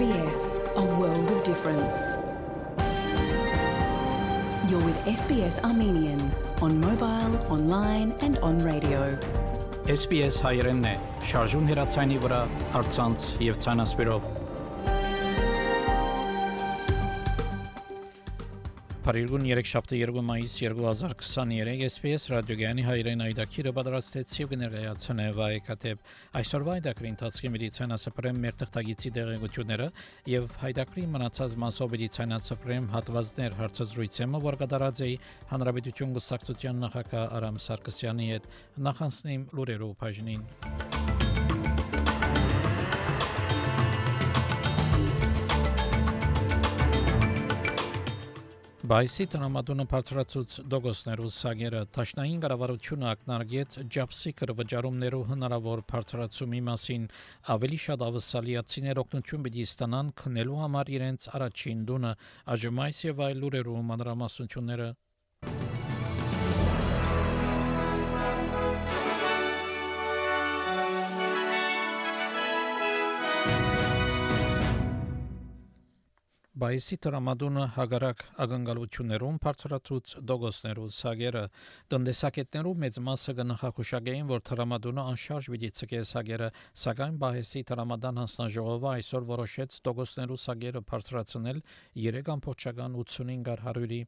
SBS, a world of difference. You're with SBS Armenian on mobile, online, and on radio. SBS հայերենն է, շարժուն հեռացանի վրա, արցանց եւ ցանասպիրով։ Փարիգուն 3 շաբթի 2 մայիս 2023 SPS ռադիոգյանի հայրեն այդակիրը պատրաստեցի ու ներկայացնե վայեկատեպ այսօրվա այդակրի ընթացքի մեդիցինասպրեմ մեր տխտագիցի դեղեցությունները եւ հայդակրի մնացած մասով մեդիցինասպրեմ հատվածներ հարցազրույցը որ կատարած էի հանրապետություն գուսակցության նախագահ Արամ Սարգսյանի հետ նախանցնիմ լուրերով բաժնին Բայսի տնամատունը բարձրացուց դոգոսներու սագերը տաշնային կառավարությունը ակնարկեց ջապսիկր վճարումներու հնարավոր բարձրացումի մասին ավելի շատ ավսալիացիներ օգնություն պիտի ստանան քնելու համար իրենց առաջին դունը ԱԺՄ-ից եւ այլ լուրերու մանրամասնությունները Բայսի տրամադունը հագարակ ագնկալություններում բարձրացուց դոգոսներու սագերը տնտեսակետներու մեծ մասը կնախախուշագային որ տրամադունը անշարժ պիտի ցկե սագերը սակայն բայսի տրամադան հանձնաժողովը այսօր որոշեց դոգոսներու սագերը բարձրացնել 3.85-ար 100-ի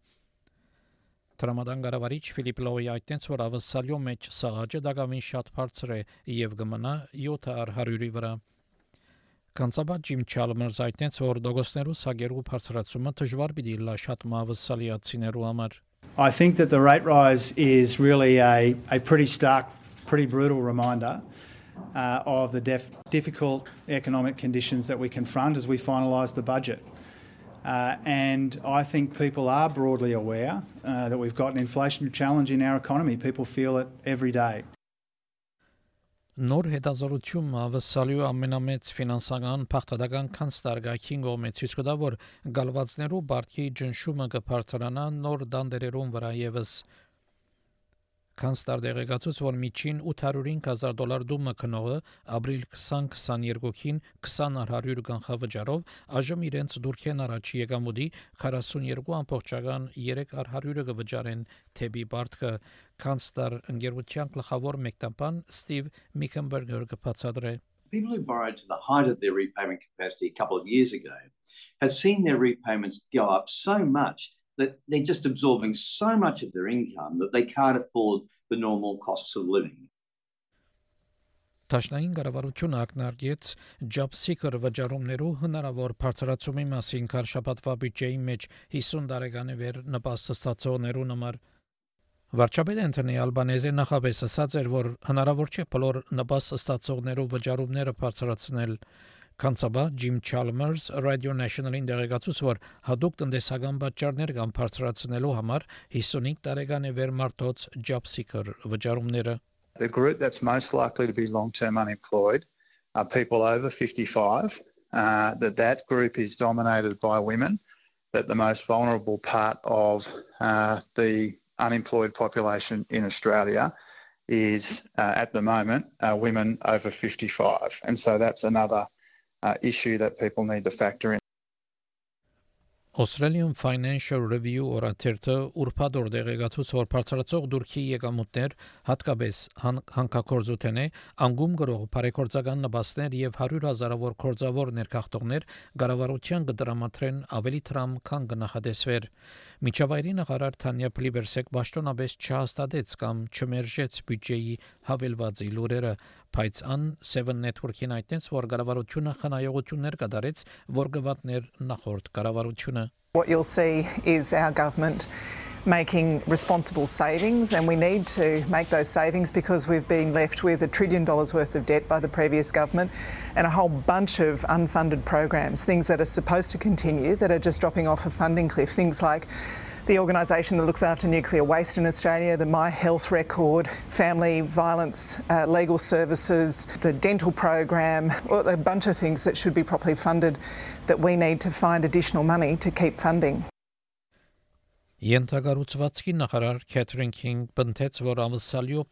Տրամադան գարավարիչ Ֆիլիպ Լոյի այդտենց որ ավսալյո մեջ սաղաճը դակամին շատ բարձր է եւ գմնա 7-ար 100-ի վրա Կանցաբա Ջիմ Չալմերս այդտենց որ դոգոսներու սագերու բարձրացումը դժվար պիտի լա շատ մավսալիացիներու համար I think that the rate rise is really a, a pretty stark, pretty brutal reminder uh, of the def- difficult economic conditions that we confront as we finalise the budget. Uh, and I think people are broadly aware uh, that we've got an inflation challenge in our economy. People feel it every day. Նոր հետազոտությունը ավսալյու ամենամեծ ֆինանսական փախտadagան կանստարգակին գոմեց ցույց կտա որ գալվածներու բարգի ջնշումը կբարձրանա նոր դանդերերուն վրա եւս Կանստար դեղեկացուց, որ միջին 805.000 դոլար դումը քնողը ապրիլ 2022-ին 20.100 կանխավճարով այժմ իրենց դուրքեն առաջ եկամուտի 42.3%-ը կվճարեն թեպի բարտքը Կանստար ընկերության գլխավոր մեկնաբան Ստիվ Միքենբերգեր կբացատրե People who borrowed to the height of their repayment capacity a couple of years ago have seen their repayments go up so much that they're just absorbing so much of their income that they can't afford the normal costs of living. Տաշնային կառավարությունը ակնարկեց Job-Seeker վճարումներու հնարավոր բարձրացումի մասին քարշապատվա բյուջեի մեջ 50 տարեկանի վեր նպաստ ստացողներուն համար Վարչապետ Անտոնի Ալբանեզը նախապես ասաց էր, որ հնարավոր չէ բոլոր նպաստ ստացողներու վճարումները բարձրացնել Կանցաբա Ջիմ Չալմերս Radio National-ին դեղեկացուց, որ հadoop տնտեսական պատճառներ կան բարձրացնելու համար 55 տարեկան է վեր մարդոց job seeker վճարումները The group that's most likely to be long-term unemployed are people over 55. Uh, that that group is dominated by women. That the most vulnerable part of uh, the unemployed population in Australia is uh, at the moment uh, women over 55, and so that's another uh, issue that people need to factor in. Australian Financial Review օրաթերթը ուրբաթ դեղեկացուց որ բարձրացող դուրքի եկամուտներ հատկապես հանքակորձութեն է անգում գրող բարեգործական նպաստներ եւ 100 հազարավոր կորձավոր ներքախտողներ գարավարության կդրամատրեն ավելի տրամ քան գնահատեսվեր Միջավայրի նախարար Թանյա Պլիբերսեկ ճշտոնապես չհաստատեց կամ չմերժեց բյուջեի հավելվածի լուրերը բայց ան 7 network-ին այդտենց որ կառավարությունը խնայողություններ կատարեց որ գվատներ նախորդ կառավարությունը What you'll see is our government making responsible savings, and we need to make those savings because we've been left with a trillion dollars worth of debt by the previous government and a whole bunch of unfunded programs, things that are supposed to continue that are just dropping off a funding cliff. Things like the organisation that looks after nuclear waste in Australia, the My Health Record, Family Violence uh, Legal Services, the dental program, well, a bunch of things that should be properly funded that we need to find additional money to keep funding. Ենթագառուցվածքի նախարար Քեթրին Քինգ բնթեց, որ ամսալյո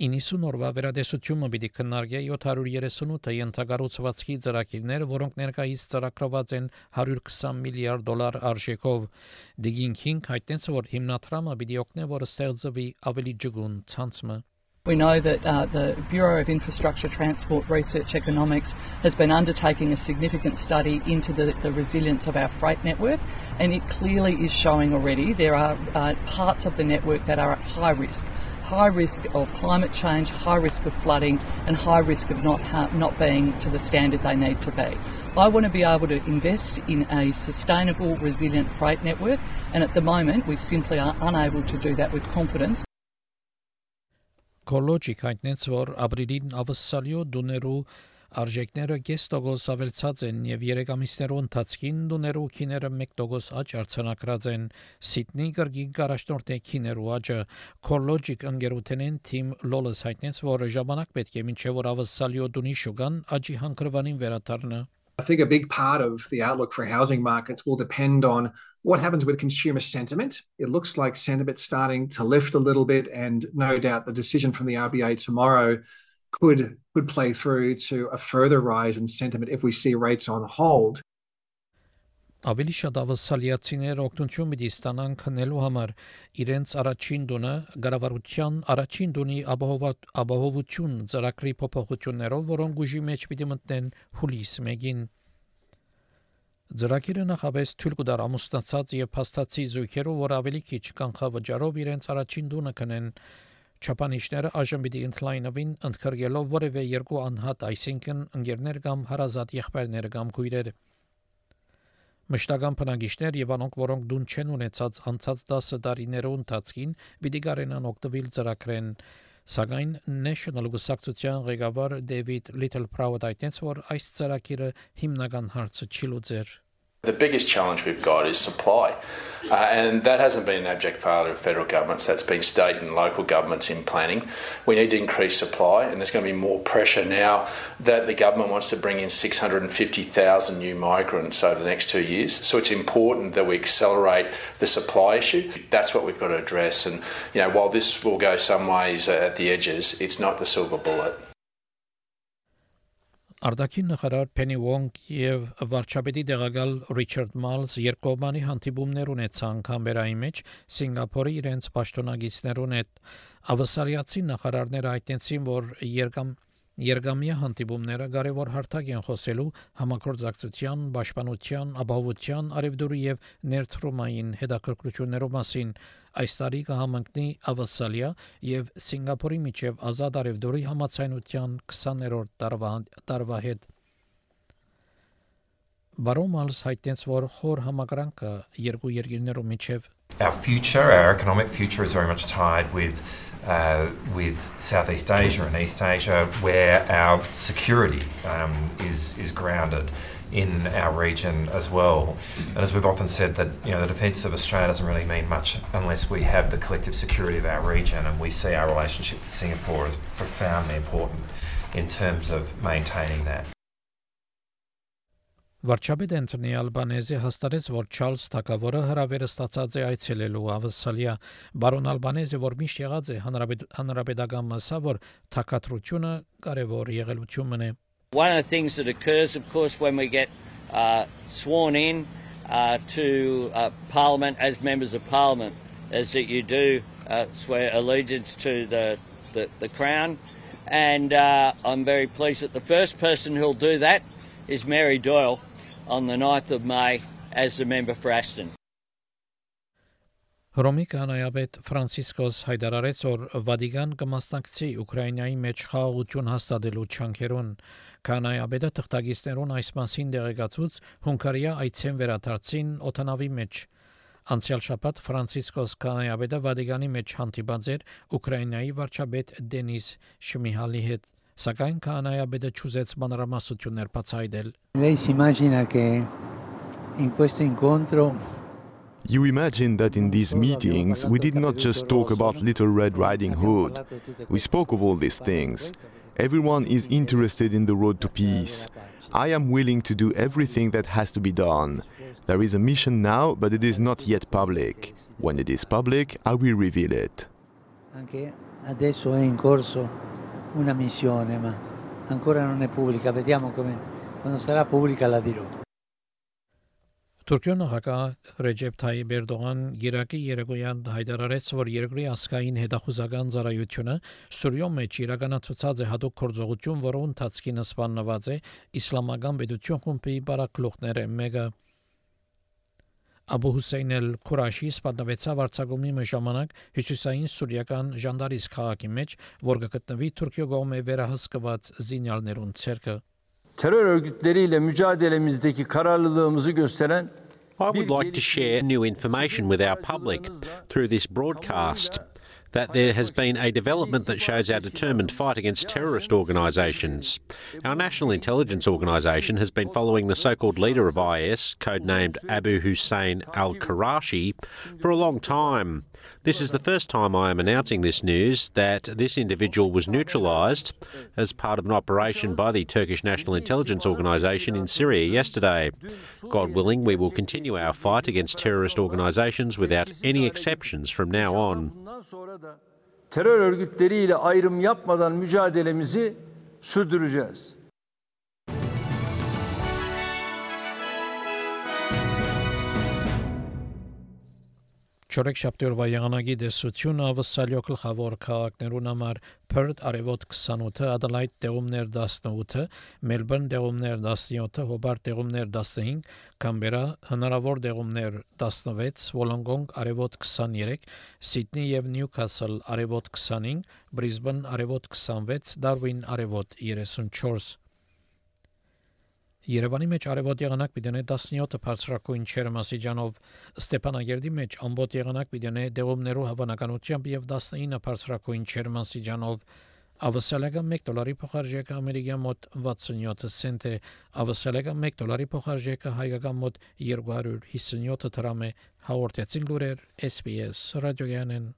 90 օրվա վերադեսությունը պիտի քննարկի 738 ենթագառուցվածքի ծրագիրներ, որոնք ներկայիս ծրագրված են 120 միլիարդ դոլար արժեքով։ Digging King հայտնեց, որ հիմնադրամը պիտի օգնի, որ ստեղծվի ավելի ջգուն ցանցը։ We know that uh, the Bureau of Infrastructure Transport Research Economics has been undertaking a significant study into the, the resilience of our freight network, and it clearly is showing already there are uh, parts of the network that are at high risk. High risk of climate change, high risk of flooding, and high risk of not, not being to the standard they need to be. I want to be able to invest in a sustainable, resilient freight network, and at the moment we simply are unable to do that with confidence. Կոլոջիկ հայտնեց, որ ապրիլին ավսալյո դուներու արժեքները 5% ավելցած են եւ 3 ամիսներու ընթացքին դուներու քիները 1% աճ արձանագրած են Սիդնի գրգի գարաշտորտե քիներու աճը Կոլոջիկ ընկերութենեն թիմ Լոլս հայտնեց, որ ժամանակ պետք է մինչեւ որ ավսալյո դունի շուգան աճի հանգրվանին վերաթարնա I think a big part of the outlook for housing markets will depend on what happens with consumer sentiment. It looks like sentiment's starting to lift a little bit, and no doubt the decision from the RBA tomorrow could could play through to a further rise in sentiment if we see rates on hold. Ավելի շատ ավասալիացիներ օգնություն պիտի ստանան քնելու համար իրենց առաջին դունը գարավարության առաջին դունի ապահովություն ծրագրի փոփոխություններով, որոնք ուժի մեջ պիտի մտնեն հուլիս 1-ին։ Ծրագիրը նախապես թույլ կտար ամուսնացած եւ փաստացի զույգերով, որ ավելի քիչ կանխավճարով իրենց առաջին դունը կնեն Չապանիշները այժմ պիտի ընդլայնվին ընդգրկելով որևէ երկու անհատ, այսինքն ընկերներ կամ հարազատ եղբայրներ կամ քույրեր։ Մշտական բնակիչներ եւ անոնք, որոնք դուն չեն ունեցած անցած 10 տարիներու ընթացքին, պիտի կարենան օգտվել ծրագրեն։ Սակայն National Գուսակցության ղեկավար Դեվիդ Little Proud այդտենց որ այս ծրագիրը հիմնական հարցը չի լուծեր։ The biggest challenge we've got is supply. Uh, and that hasn't been an abject failure of federal governments, that's been state and local governments in planning. We need to increase supply, and there's going to be more pressure now that the government wants to bring in 650,000 new migrants over the next two years. So it's important that we accelerate the supply issue. That's what we've got to address. And, you know, while this will go some ways at the edges, it's not the silver bullet. Արտաքին նախարար Փենի Վոնգ եւ վարչապետի տեղակալ Ռիչարդ Մալս երկկողմանի հանդիպումներ ունեցան Կամբերայի մեջ Սինգապուրի իրենց պաշտոնագետներուն հետ։ Ավասարիացի նախարարները հայտնեցին, որ երկամ Երգամիա հանդիպումները կարևոր հարթակ են խոսելու համակորձակցության, պաշտպանության, ապահովության, արևդուրի եւ ներդրումային հետաքրքրություններով մասին։ Այս տարի կհամընկնի Ավասալիա եւ Սինգապուրի միջև ազատ արևդուրի համացայնության 20-րդ տարվա տարվա հետ։ Բարոմալս հայտնեց, որ խոր համակրանքը երկու երկրներու միջև Our future, our economic future is very much tied with uh, with Southeast Asia and East Asia, where our security um, is is grounded in our region as well. And as we've often said, that you know the defence of Australia doesn't really mean much unless we have the collective security of our region, and we see our relationship with Singapore as profoundly important in terms of maintaining that. Վարչապետ Անտոնի Ալբանեզը հաստատեց, որ Չարլզ Թակավորը հրավերը ստացած է այցելելու Ավսալիա։ Բարոն Ալբանեզը որ միշտ եղած է հանրապետ, հանրապետական մասա, որ թակատրությունը կարևոր եղելություն է։ One of the things that occurs of course when we get uh, sworn in uh, to uh, parliament as members of parliament is that you do uh, swear allegiance to the the, the crown. And uh, I'm very pleased that the first person who'll do that is Mary Doyle on the 9th of May as the member for Aston. Հռոմի կանայաբեդ Ֆրանցիսկոս հայտարարեց, որ Վատիկան կմասնակցի Ուկրաինայի մեջ խաղաղություն հաստատելու չանքերուն։ Կանայաբեդը թղթագիտներուն այս մասին դեղեկացուց Հունգարիա այցեն վերադարձին օտանավի մեջ։ Անցյալ շաբաթ Ֆրանցիսկոս կանայաբեդը Վատիկանի մեջ հանդիպած էր Ուկրաինայի վարչապետ Դենիս Շմիհալի հետ։ Սակայն կանայաբեդը ճուզեց մանրամասություններ բացահայտել։ Lei si immagina che in questo incontro You imagine that in these meetings we did not just talk about Little Red Riding Hood. We spoke of all these things. Everyone is interested in the road to peace. I am willing to do everything that has to be done. There is a mission now, but it is not yet public. When it is public, I will reveal it. anche Adesso è in corso una missione, ma ancora non è pubblica. Vediamo come quando sarà pubblica la dirò. Թուրքիո նախագահ Ռեջեփ Թայիպ Էրդողան Իրաքի երեկոյան հայտարարեց, որ երկրի ասկային հետախուզական ծառայությունը Սուրիո մեջ իրականացուցած է հadoop կորձողություն, որը ընթացքին սպաննված է իսլամական պետություն խումբի բարակլուխները մեկը Աբու Հուսեյն էլ-Քուրաշի սպանվեցավ Արցախոմի ժամանակ հյուսիսային սուրիական Ժանդարիս քաղաքի մեջ, որ գտնվի Թուրքիո կողմէ վերահսկված զինյալներուն ցերկը terör örgütleriyle mücadelemizdeki kararlılığımızı gösteren I would like to share new information with our public through this broadcast that there has been a development that shows our determined fight against terrorist organisations. Our National Intelligence Organisation has been following the so called leader of IS, codenamed Abu Hussein al Qarashi, for a long time. This is the first time I am announcing this news that this individual was neutralised as part of an operation by the Turkish National Intelligence Organisation in Syria yesterday. God willing, we will continue our fight against terrorist organisations without any exceptions from now on. Terör örgütleriyle ayrım yapmadan mücadelemizi sürdüreceğiz. Չորեքշաբթի օրվա եղանակի դեսությունը ավսալյո գլխավոր քաղաքներուն համար Perth արևոտ 28-ը, Adelaide տեղումներ 18-ը, Melbourne տեղումներ 17-ը, Hobart տեղումներ 15, Canberra հնարավոր տեղումներ 16, Wollongong արևոտ 23, Sydney եւ Newcastle արևոտ 25, Brisbane արևոտ 26, Darwin արևոտ 34 Երևանի մեջ արևոտ եղանակ պիտի 17-ը բարձրակույն չերմասիջանով Ստեփանագերդի մեջ ամբոտ եղանակ պիտի դեղումներու հավանականությամբ եւ 19-ը բարձրակույն չերմասիջանով Ավսալեգա 1 դոլարի փոխարժեքը ամերիկյան մոտ 67 سنت է ավսալեգա 1 դոլարի փոխարժեքը հայկական մոտ 257 դրամ է հաղորդեցին լուրեր SPS ռադիոյանեն